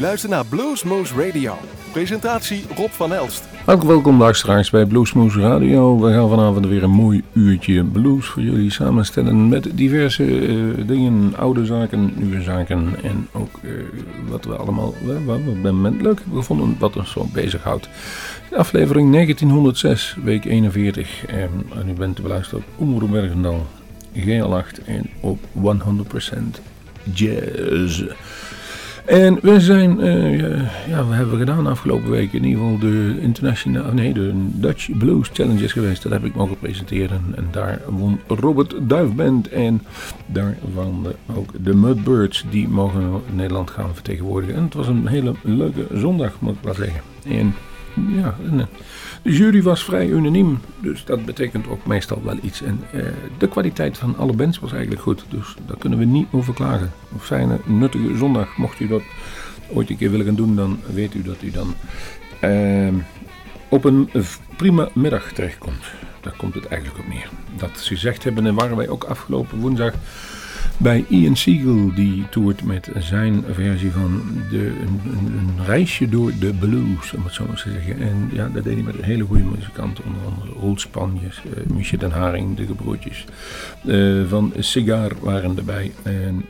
luistert naar Bluesmoose Radio. Presentatie Rob van Elst. Hartelijk welkom luisteraars bij Bluesmoose Radio. We gaan vanavond weer een mooi uurtje blues voor jullie samenstellen met diverse uh, dingen, oude zaken, nieuwe zaken en ook uh, wat we allemaal uh, wat we op dit moment leuk hebben gevonden, wat ons zo bezighoudt. Aflevering 1906, week 41 en, en u bent te beluisteren op Omroep Bergendal, GL8 en op 100% Jazz. En we zijn, uh, ja, we hebben gedaan afgelopen week in ieder geval de internationale, nee, de Dutch Blues Challenges geweest. Dat heb ik mogen presenteren. En daar won Robert Duifband. En daar waren ook de Mudbirds, die mogen Nederland gaan vertegenwoordigen. En het was een hele leuke zondag, moet ik wel zeggen. En ja, de jury was vrij unaniem, dus dat betekent ook meestal wel iets. En eh, de kwaliteit van alle bands was eigenlijk goed, dus daar kunnen we niet over klagen. Een fijne, nuttige zondag. Mocht u dat ooit een keer willen gaan doen, dan weet u dat u dan eh, op een prima middag terechtkomt. Daar komt het eigenlijk op neer. Dat ze gezegd hebben, en waren wij ook afgelopen woensdag bij Ian Siegel, die toert met zijn versie van de, een, een, reisje door de blues, om het zo maar te zeggen. En ja, dat deed hij met een hele goede muzikant, onder andere Roel Spanjes, uh, Michel den Haring, de gebroertjes uh, van Cigar waren erbij. En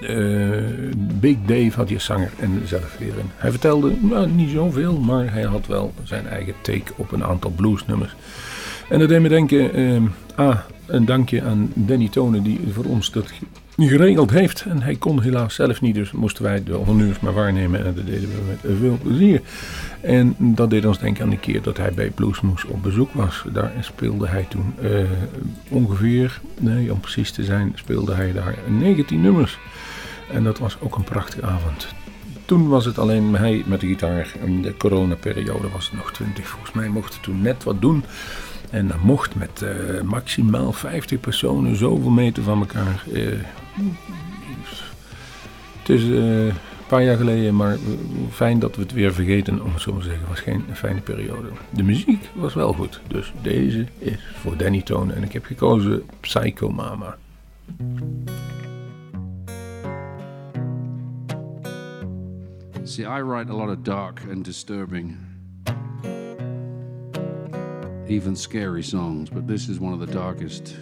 uh, Big Dave had hier zanger en zelf weer in. Hij vertelde nou, niet zoveel, maar hij had wel zijn eigen take op een aantal bluesnummers. En dat deed me denken, uh, ah, een dankje aan Danny Tonen die voor ons dat geregeld heeft. En hij kon helaas zelf niet, dus moesten wij de honneurs maar waarnemen. En dat deden we met veel plezier. En dat deed ons denken aan de keer dat hij bij Bluesmoes op bezoek was. Daar speelde hij toen uh, ongeveer, nee om precies te zijn, speelde hij daar 19 nummers. En dat was ook een prachtige avond. Toen was het alleen hij met de gitaar. In de coronaperiode was het nog 20. Volgens mij mochten toen net wat doen. En dat mocht met uh, maximaal 50 personen zoveel meter van elkaar. Het is uh, een paar jaar geleden, maar fijn dat we het weer vergeten, om het zo te zeggen. Het was geen fijne periode. De muziek was wel goed, dus deze is voor Danny Tone. En ik heb gekozen Psycho Mama. See, I write a lot of dark and disturbing even scary songs, but this is one of the darkest.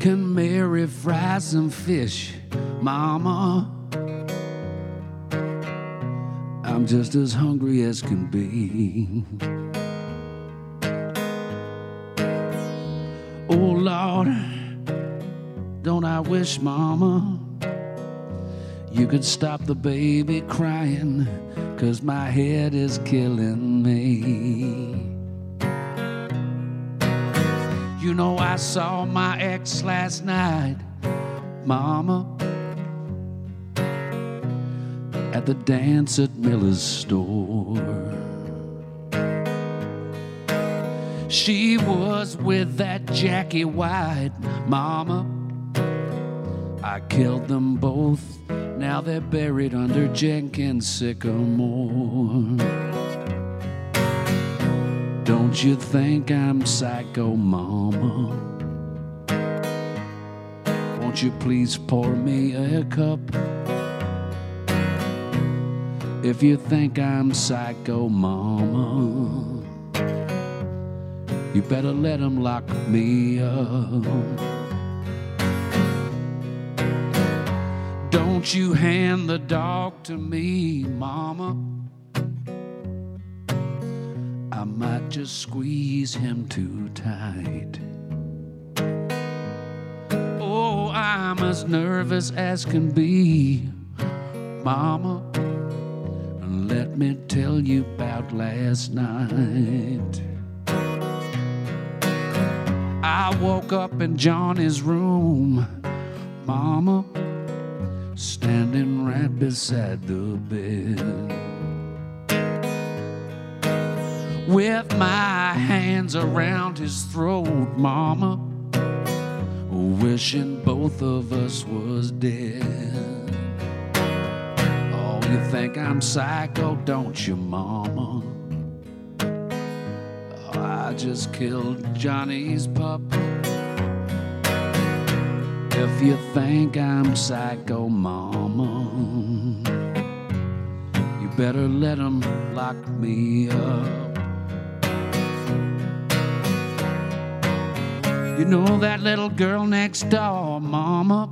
Can Mary fry some fish, Mama? I'm just as hungry as can be. Oh Lord, don't I wish, Mama? You could stop the baby crying, cause my head is killing me. You know, I saw my ex last night, Mama, at the dance at Miller's store. She was with that Jackie White, Mama. I killed them both now they're buried under Jenkins sycamore. Don't you think I'm psycho, mama? Won't you please pour me a cup? If you think I'm psycho, mama, you better let them lock me up. Won't you hand the dog to me, Mama? I might just squeeze him too tight. Oh, I'm as nervous as can be, Mama. And let me tell you about last night. I woke up in Johnny's room, Mama standing right beside the bed. With my hands around his throat, Mama, wishing both of us was dead. Oh, you think I'm psycho, don't you, Mama? Oh, I just killed Johnny's pup. If you think I'm psycho, mama, you better let 'em lock me up. You know that little girl next door, mama?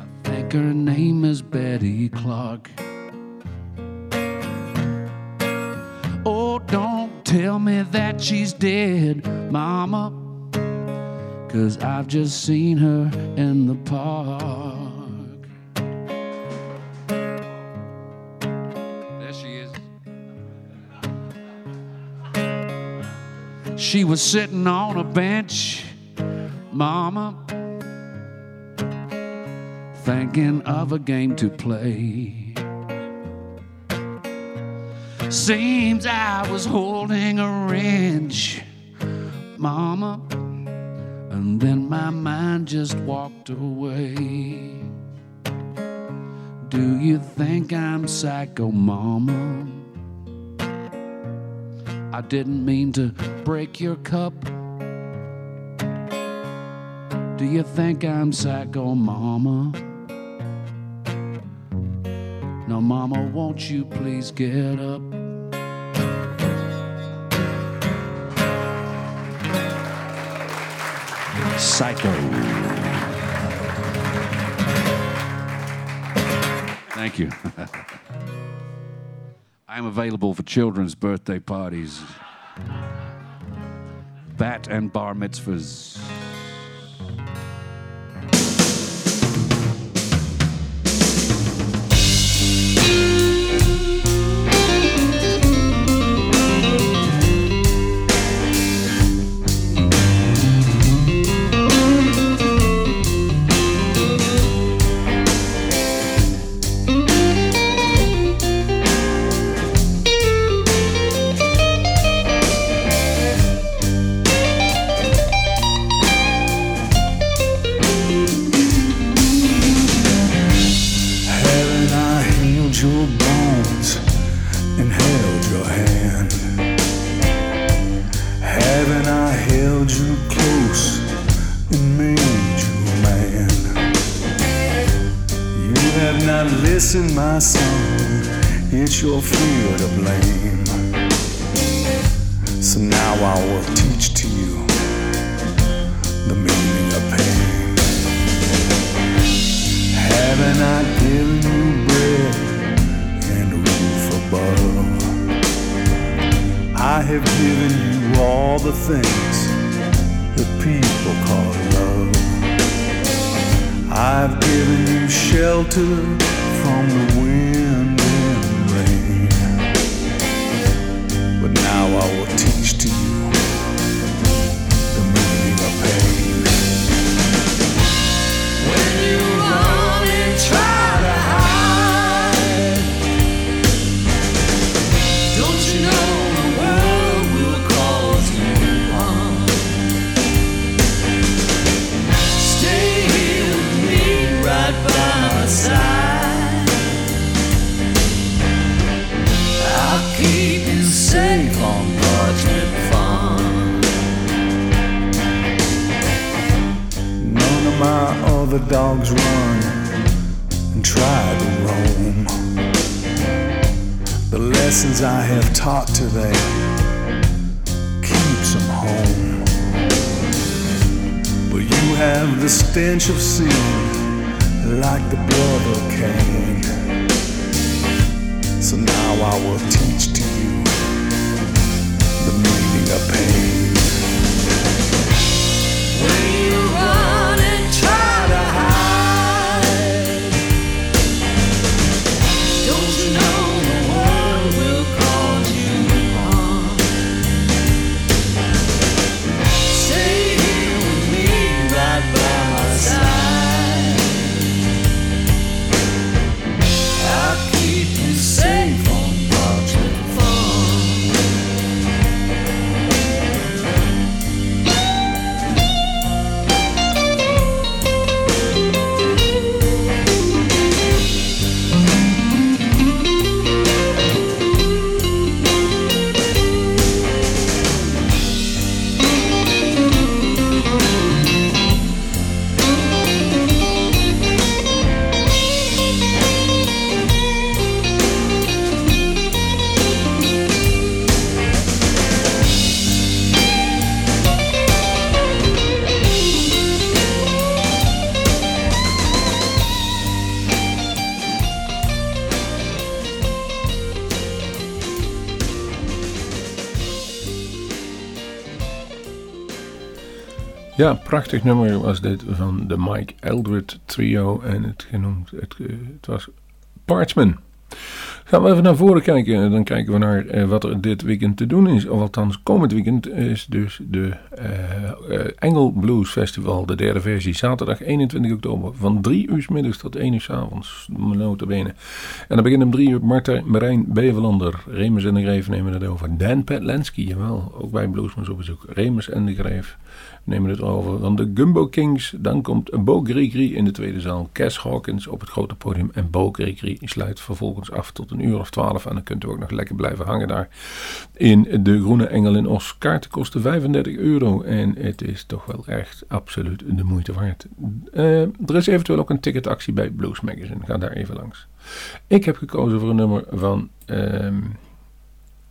I think her name is Betty Clark. Oh, don't tell me that she's dead, mama. Cause I've just seen her in the park. There she is. She was sitting on a bench, mama, thinking of a game to play. Seems I was holding a wrench, mama, and then my mind just walked away. Do you think I'm psycho, mama? I didn't mean to break your cup. Do you think I'm psycho, mama? Now, mama, won't you please get up? Psycho. Thank you. I am available for children's birthday parties, bat and bar mitzvahs. Listened, my son. It's your fear to blame. So now I will teach to you the meaning of pain. Haven't I given you bread and a roof above? I have given you all the things that people call love. I've given you shelter no mundo. Other dogs run and try to roam. The lessons I have taught to them keeps them home. But you have the stench of sin like the blood of Cain. So now I will Ja, prachtig nummer was dit van de Mike Eldred Trio en het genoemd, het, eh, het was Parchman. Gaan we even naar voren kijken. Dan kijken we naar eh, wat er dit weekend te doen is. Of althans, komend weekend is dus de uh, Engel Blues Festival. De derde versie. Zaterdag 21 oktober. Van 3 uur s middags tot 1 uur s avonds. Notabene. En dan begint om 3 uur Martijn Marijn Bevelander. Remus en de Greef nemen het over. Dan Petlansky, jawel. Ook bij Bluesmans op bezoek. Remus en de Greef nemen het over van de Gumbo Kings. Dan komt Bo Grigri in de tweede zaal. Cass Hawkins op het grote podium. En Bo Grigri sluit vervolgens af tot uur of twaalf. En dan kunt u ook nog lekker blijven hangen daar in de Groene Engel in Os. Kaarten kosten 35 euro. En het is toch wel echt absoluut de moeite waard. Uh, er is eventueel ook een ticketactie bij Blues Magazine. Ga daar even langs. Ik heb gekozen voor een nummer van... Uh,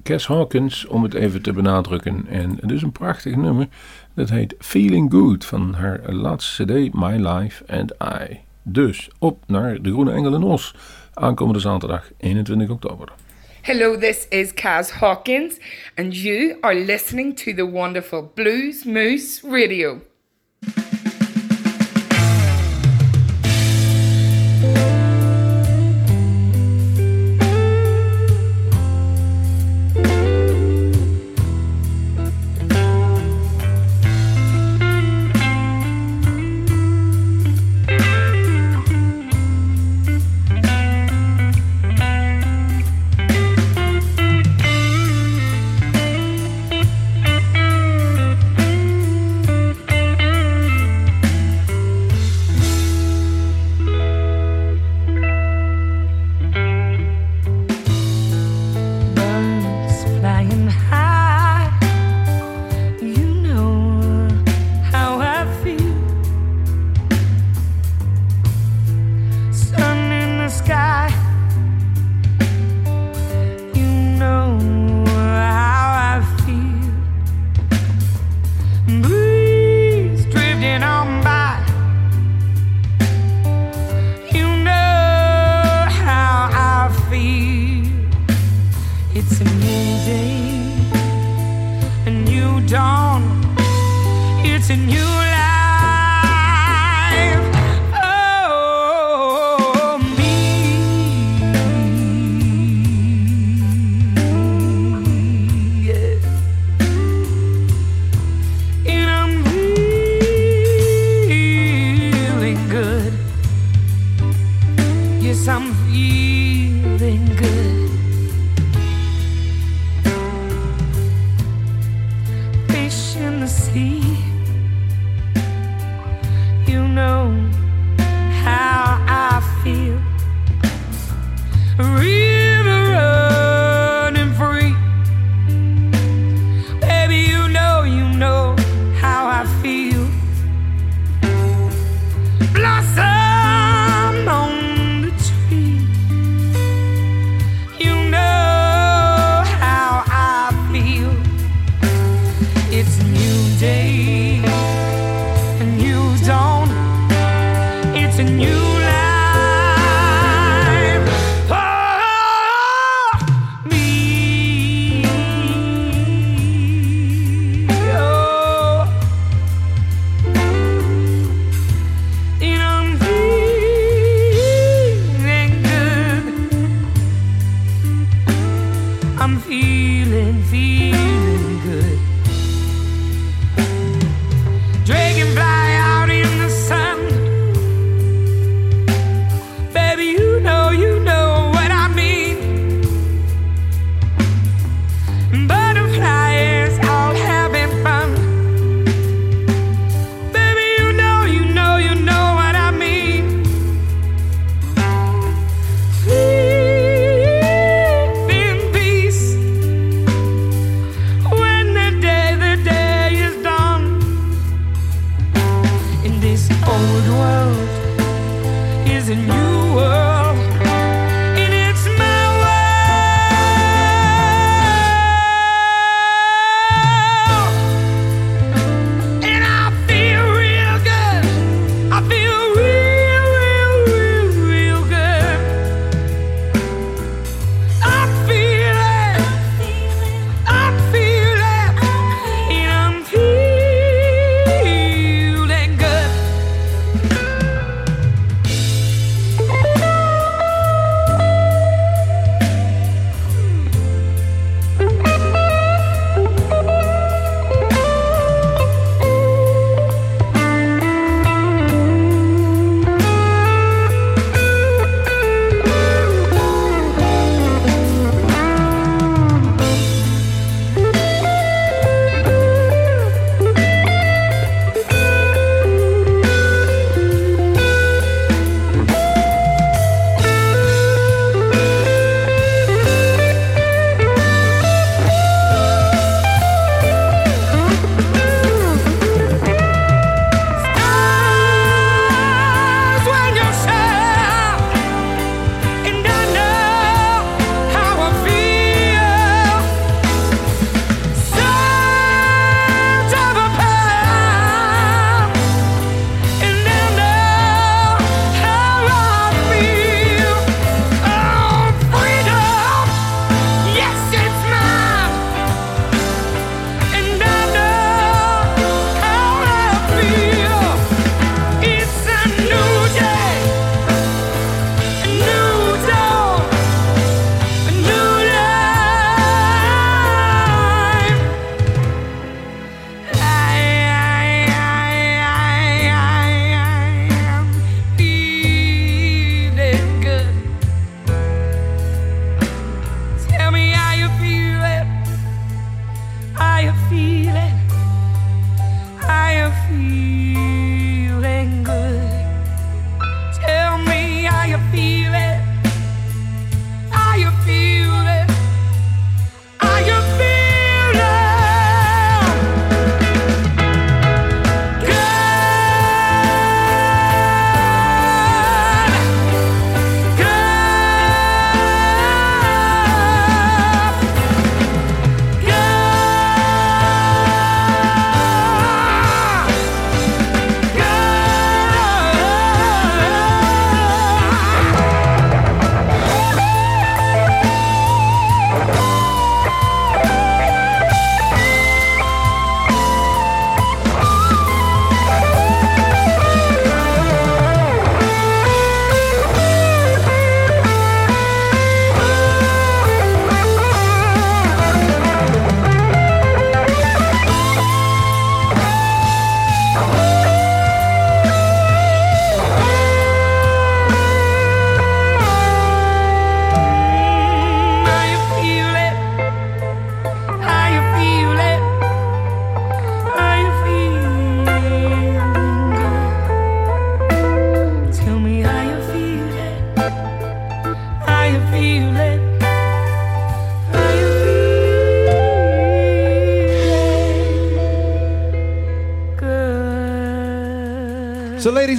Cass Hawkins, om het even te benadrukken. En het is een prachtig nummer. Dat heet Feeling Good van haar laatste CD My Life and I. Dus op naar de Groene Engel in Os. Aankomende zaterdag 21 oktober. Hello, this is Kaz Hawkins, and you are listening to the wonderful Blues Moose Radio.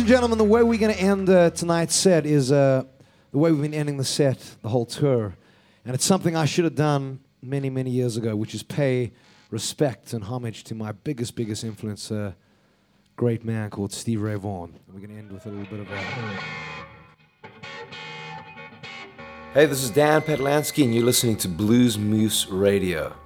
And gentlemen, the way we're going to end uh, tonight's set is uh, the way we've been ending the set, the whole tour. And it's something I should have done many, many years ago, which is pay respect and homage to my biggest, biggest influence, uh, great man called Steve Ray Vaughan. And we're going to end with a little bit of a. Hey, this is Dan Petlansky, and you're listening to Blues Moose Radio.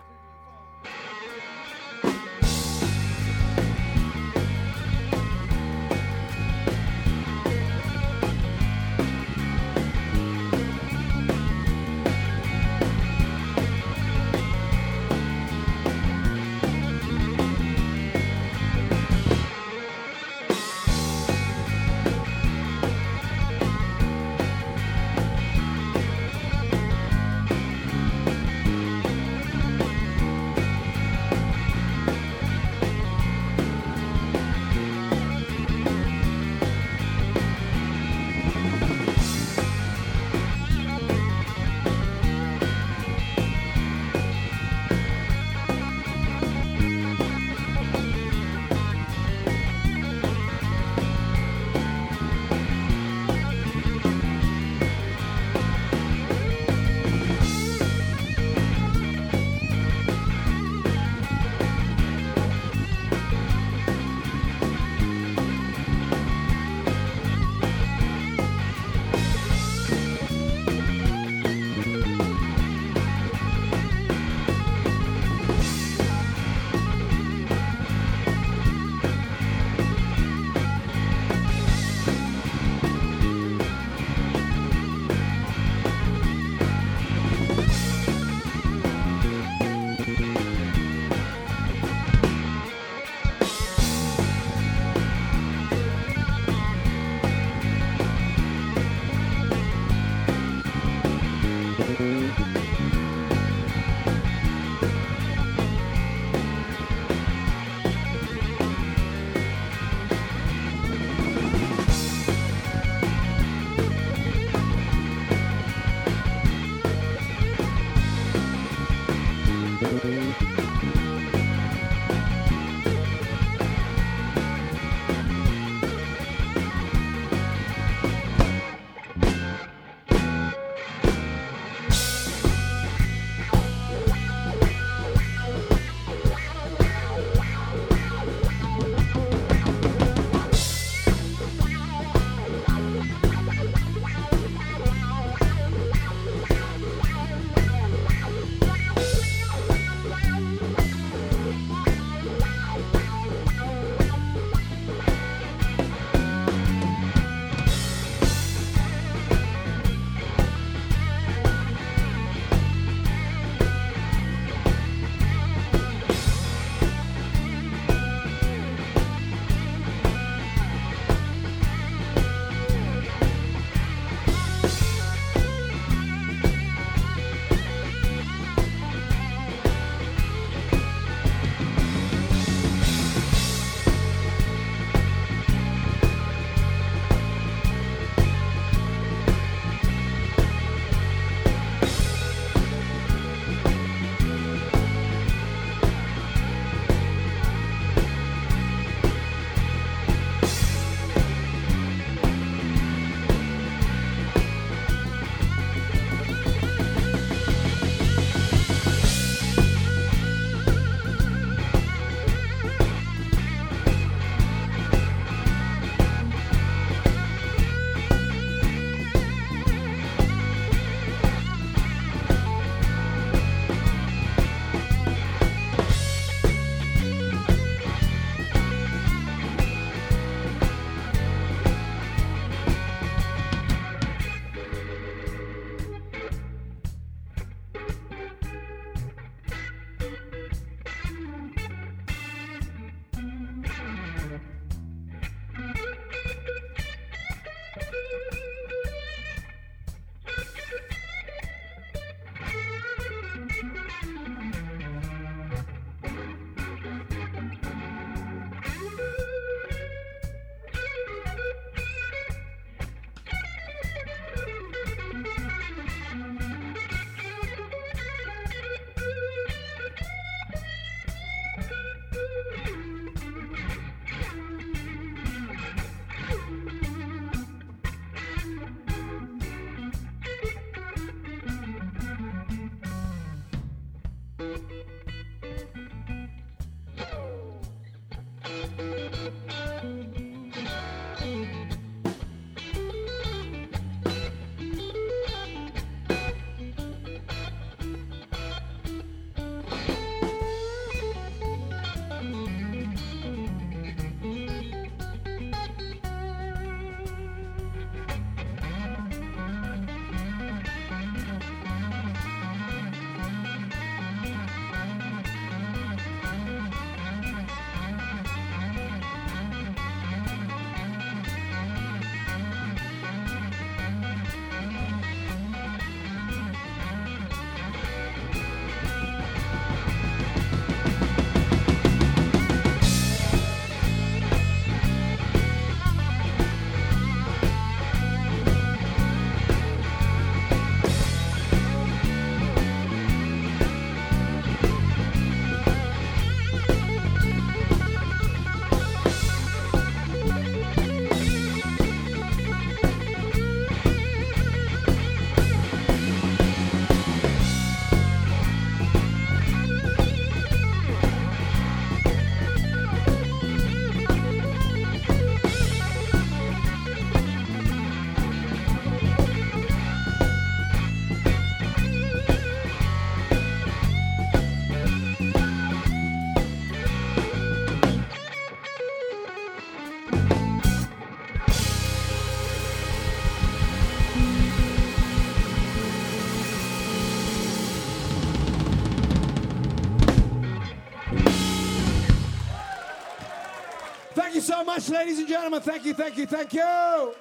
So much, ladies and gentlemen. Thank you, thank you, thank you.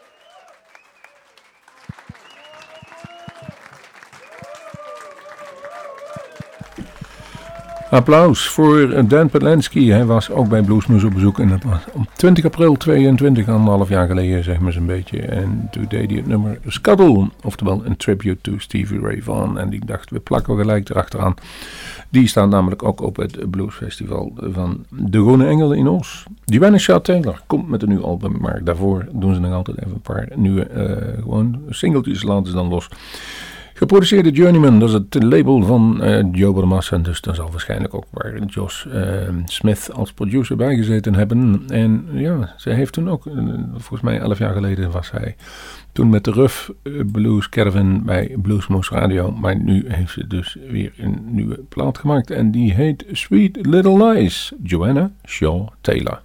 Applaus voor Dan Pedlensky. Hij was ook bij Bluesmoes op bezoek. En dat was op 20 april 22, anderhalf jaar geleden, zeg maar zo'n beetje. En toen deed hij het nummer Scuttle. Oftewel een tribute to Stevie Ray Vaughan. En die dacht, we plakken gelijk erachteraan. Die staan namelijk ook op het Bluesfestival van De Groene Engelen in Os. Joanna Shaw Taylor komt met een nieuw album. Maar daarvoor doen ze nog altijd even een paar nieuwe, uh, gewoon singeltjes laten ze dan los. Geproduceerde Journeyman, dat is het label van uh, Joe Bonamassa. Dus daar zal waarschijnlijk ook waar Josh uh, Smith als producer bij gezeten hebben. En ja, ze heeft toen ook, uh, volgens mij elf jaar geleden was zij toen met de Ruff Blues Caravan bij Bluesmoose Radio. Maar nu heeft ze dus weer een nieuwe plaat gemaakt. En die heet Sweet Little Lies, Joanna Shaw Taylor.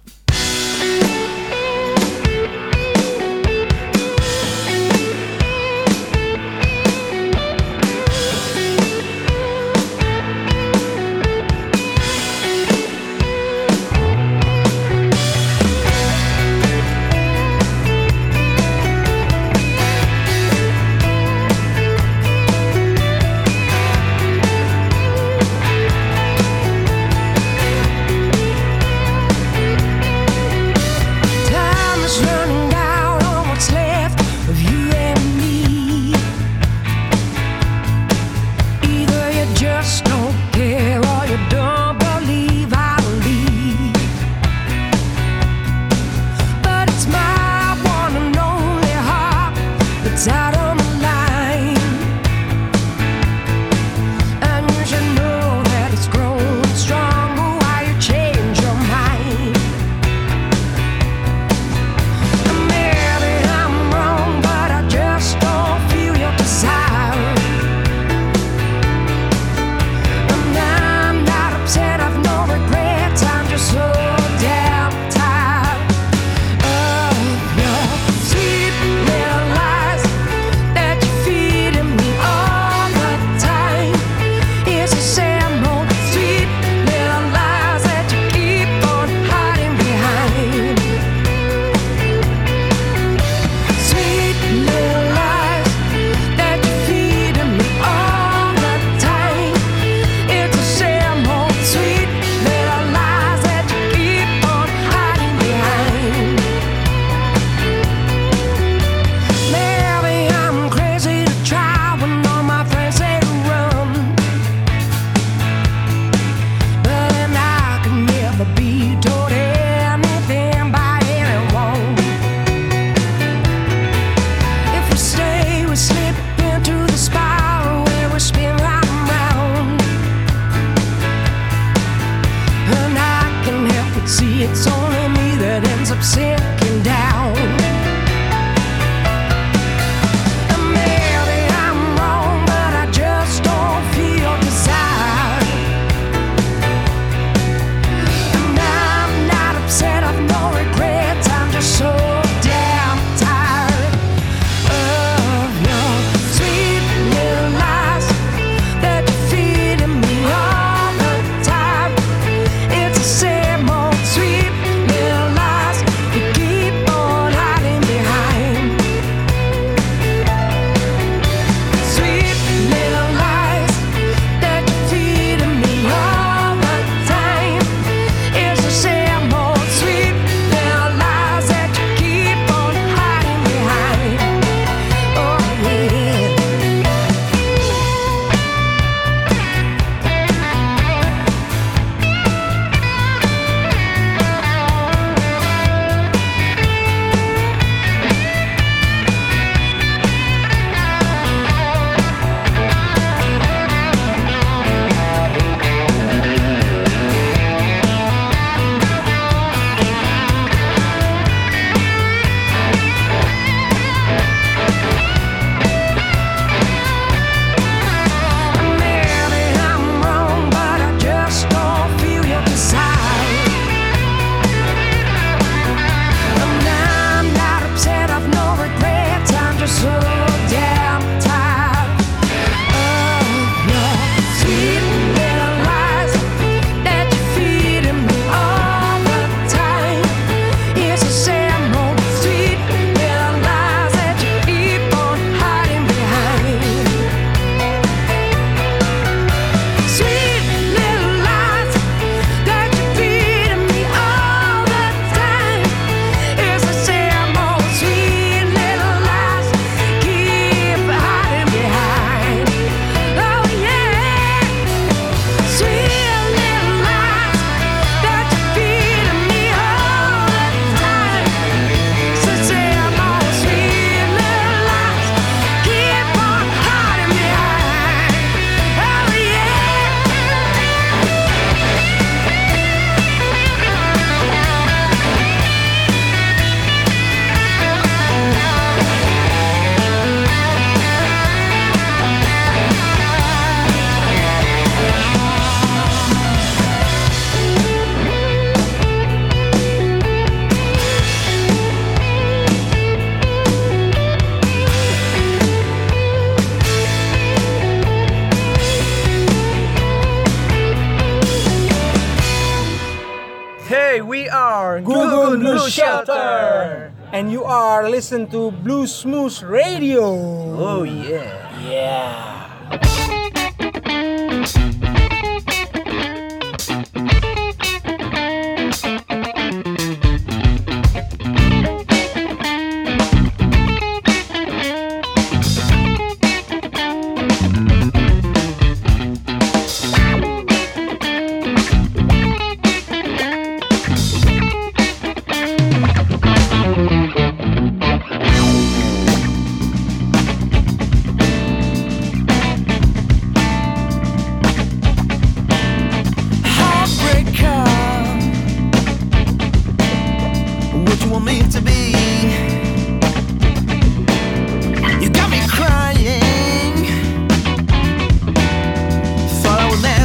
Listening to Blue Smooth Radio. Oh. Yeah.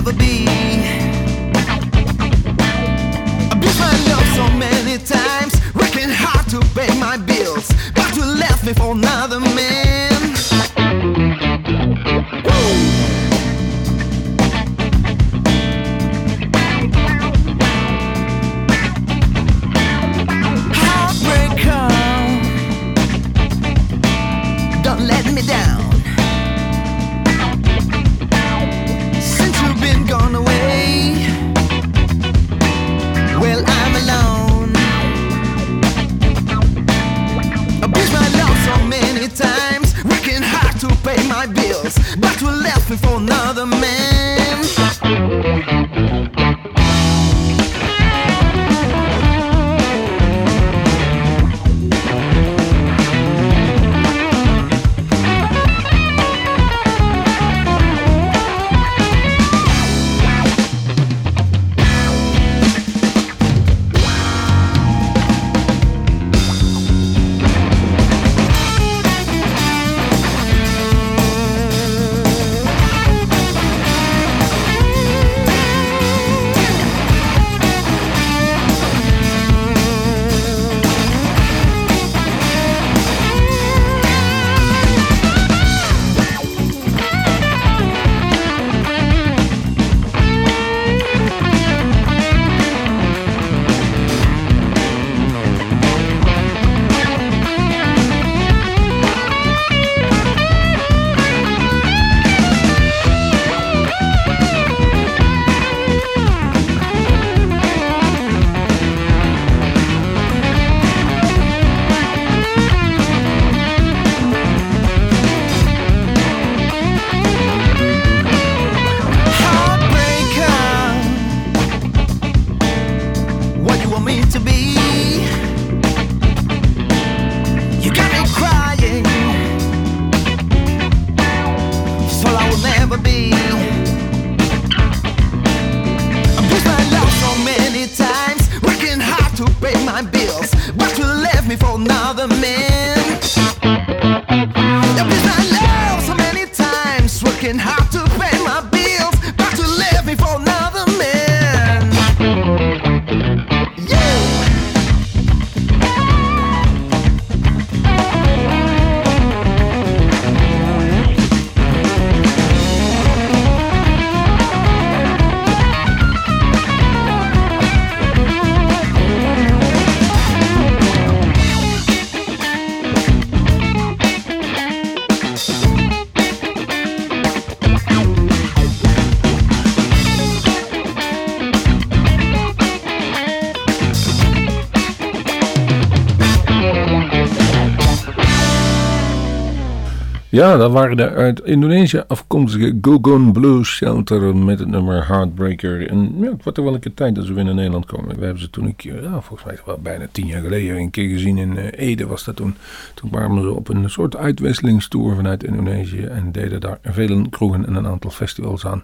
Never be. Abused my love so many times, working hard to pay my bills, but you left me for another Ja, dat waren de uit Indonesië afkomstige Gogon Blues Shelter met het nummer Heartbreaker. En ja, het wordt er een tijd dat ze weer naar Nederland komen. We hebben ze toen een keer, ja, volgens mij wel bijna tien jaar geleden, een keer gezien in eh, Ede was dat toen. Toen waren ze op een soort uitwisselingstour vanuit Indonesië en deden daar vele kroegen en een aantal festivals aan.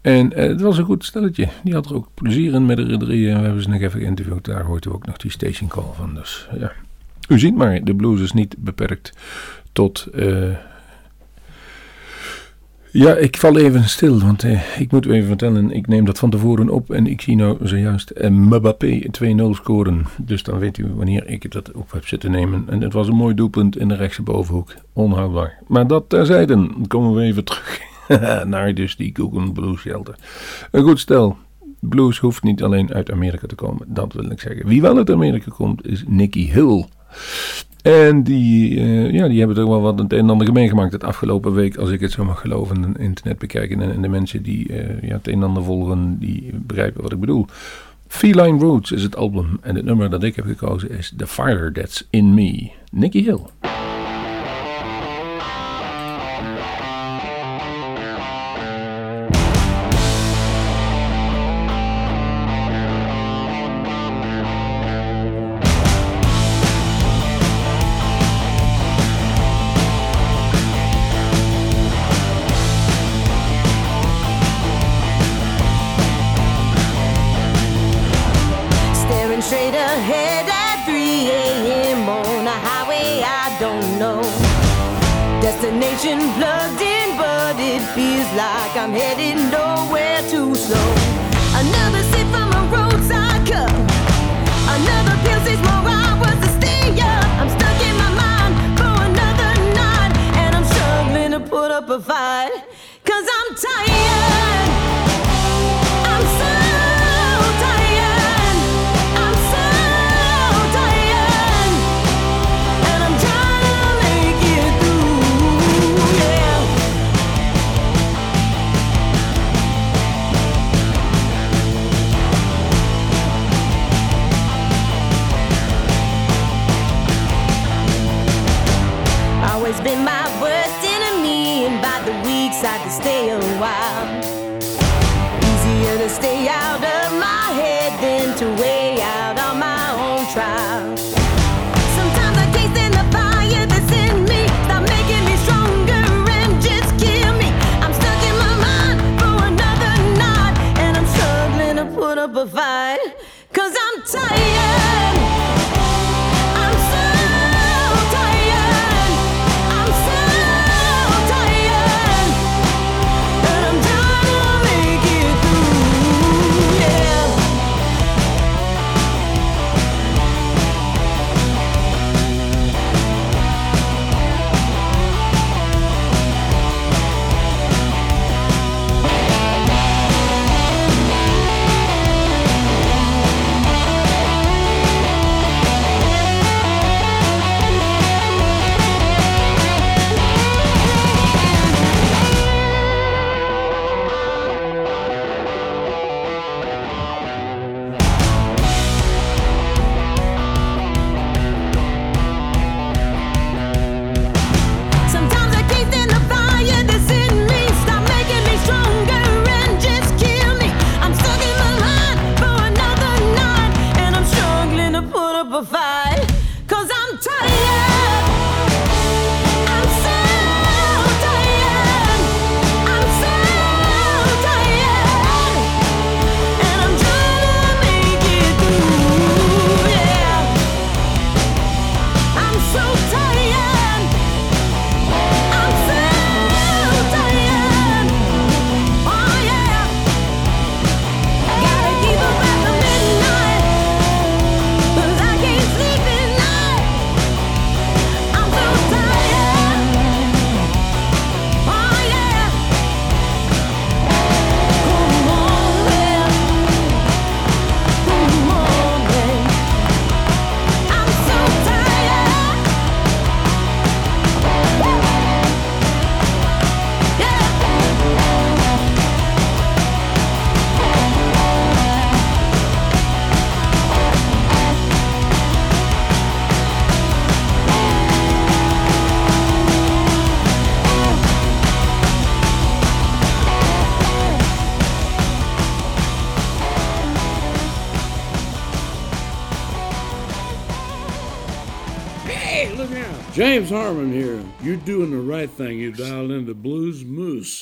En eh, het was een goed stelletje. Die had er ook plezier in met de. En we hebben ze nog even geïnterviewd. Daar hoort u ook nog die station call van. Dus ja, u ziet maar, de blues is niet beperkt tot. Eh, ja, ik val even stil, want eh, ik moet u even vertellen, ik neem dat van tevoren op en ik zie nou zojuist eh, Mbappé 2-0 scoren. Dus dan weet u wanneer ik dat op heb zitten nemen. En het was een mooi doelpunt in de rechtse bovenhoek. Onhoudbaar. Maar dat terzijde, komen we even terug naar dus die Google Blues Shelter. Een goed stel, blues hoeft niet alleen uit Amerika te komen. Dat wil ik zeggen. Wie wel uit Amerika komt is Nicky Hill. En die, eh, ja, die hebben toch wel wat het een en ander gemeengemaakt het afgelopen week, als ik het zo mag geloven, en internet bekijken. En, de mensen die eh, ja, het een en ander volgen, die begrijpen wat ik bedoel. Feline Roots is het album en het nummer dat ik heb gekozen is The Fire That's In Me, Nicky Hill.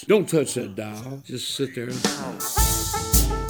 Don't touch that dial. Just sit there.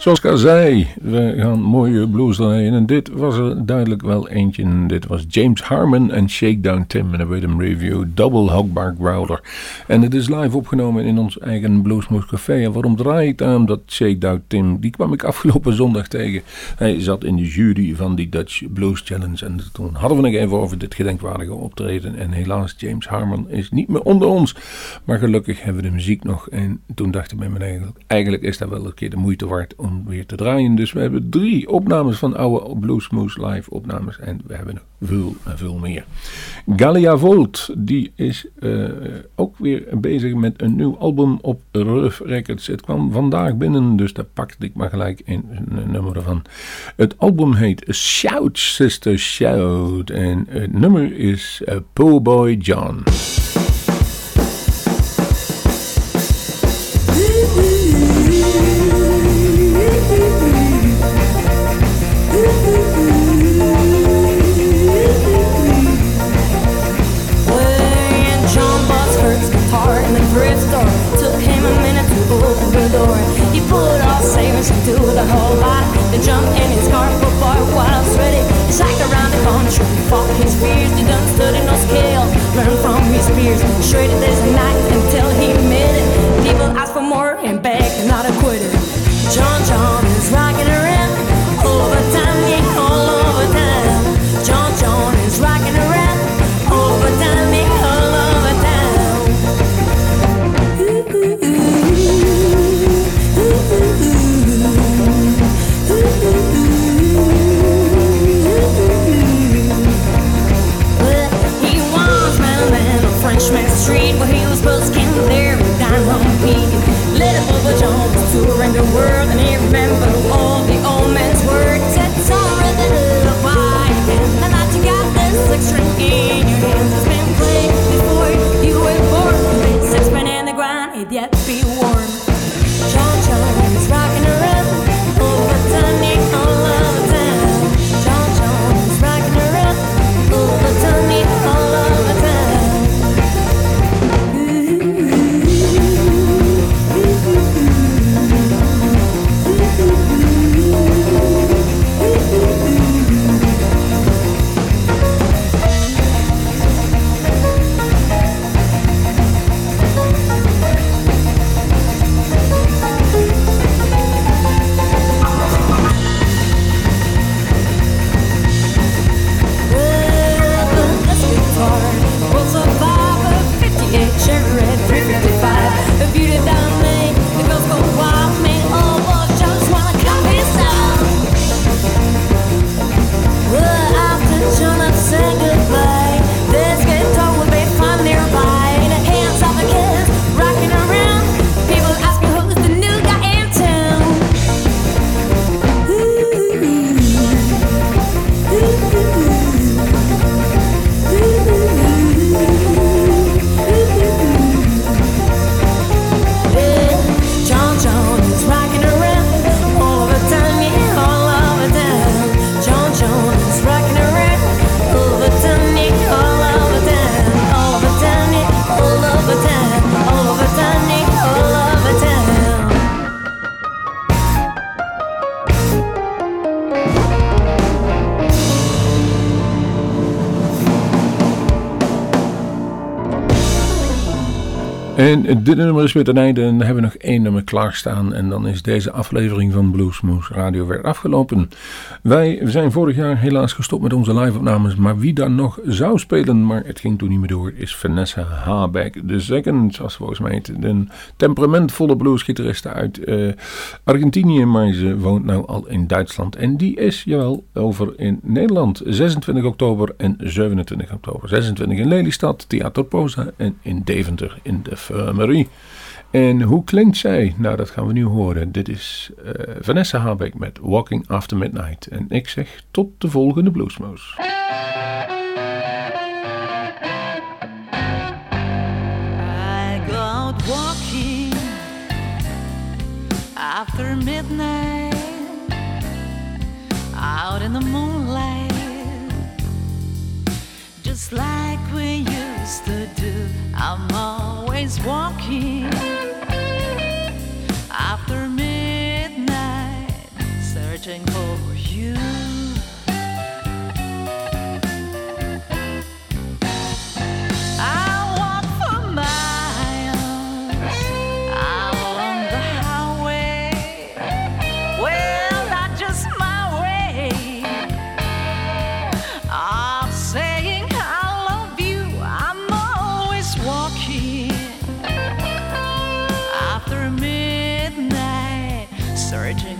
Zoals ik al zei, we gaan mooie blues draaien. En dit was er duidelijk wel eentje. Dit was James Harmon en Shakedown Tim in een rhythm review. Double Hogbar Growler. En het is live opgenomen in ons eigen Bluesmoes Café. En waarom draai ik aan dat Shakedown Tim? Die kwam ik afgelopen zondag tegen. Hij zat in de jury van die Dutch Blues Challenge. En toen hadden we nog even over dit gedenkwaardige optreden. En helaas, James Harmon is niet meer onder ons. Maar gelukkig hebben we de muziek nog. En toen dacht ik bij me eigenlijk, eigenlijk is dat wel een keer de moeite waard om weer te draaien. Dus we hebben drie opnames van oude Bluesmoose live opnames. En we hebben veel en veel meer. Galia Volt, die is uh, ook weer bezig met een nieuw album op Ruff Records. Het kwam vandaag binnen, dus daar pakte ik maar gelijk een, nummer van. Het album heet Shout Sister Shout. En het nummer is uh, Po Boy John. jump in his car for boy while I was ready. Around the country, fought his fears, didn't study no skill. Learn from his fears, straight that night. En dit nummer is weer ten einde. En dan hebben we nog één nummer klaarstaan. En dan is deze aflevering van Bluesmoes Radio weer afgelopen. Wij zijn vorig jaar helaas gestopt met onze live-opnames. Maar wie dan nog zou spelen, maar het ging toen niet meer door, is Vanessa Habeck. De second, zoals volgens mij heet. Een temperamentvolle bluesgitariste uit eh, Argentinië. Maar ze woont nou al in Duitsland. En die is, jawel, over in Nederland. 26 oktober en 27 oktober. 26 in Lelystad, Theater Posa. En in Deventer in de Infirmary. En hoe klinkt zij? Nou, dat gaan we nu horen. Dit is uh, Vanessa Habeck met Walking After Midnight. En ik zeg tot de volgende Bluesmoes. I go out walking after midnight, out in the moonlight, just like we used to do. I'm always walking after midnight, searching for you. Origin.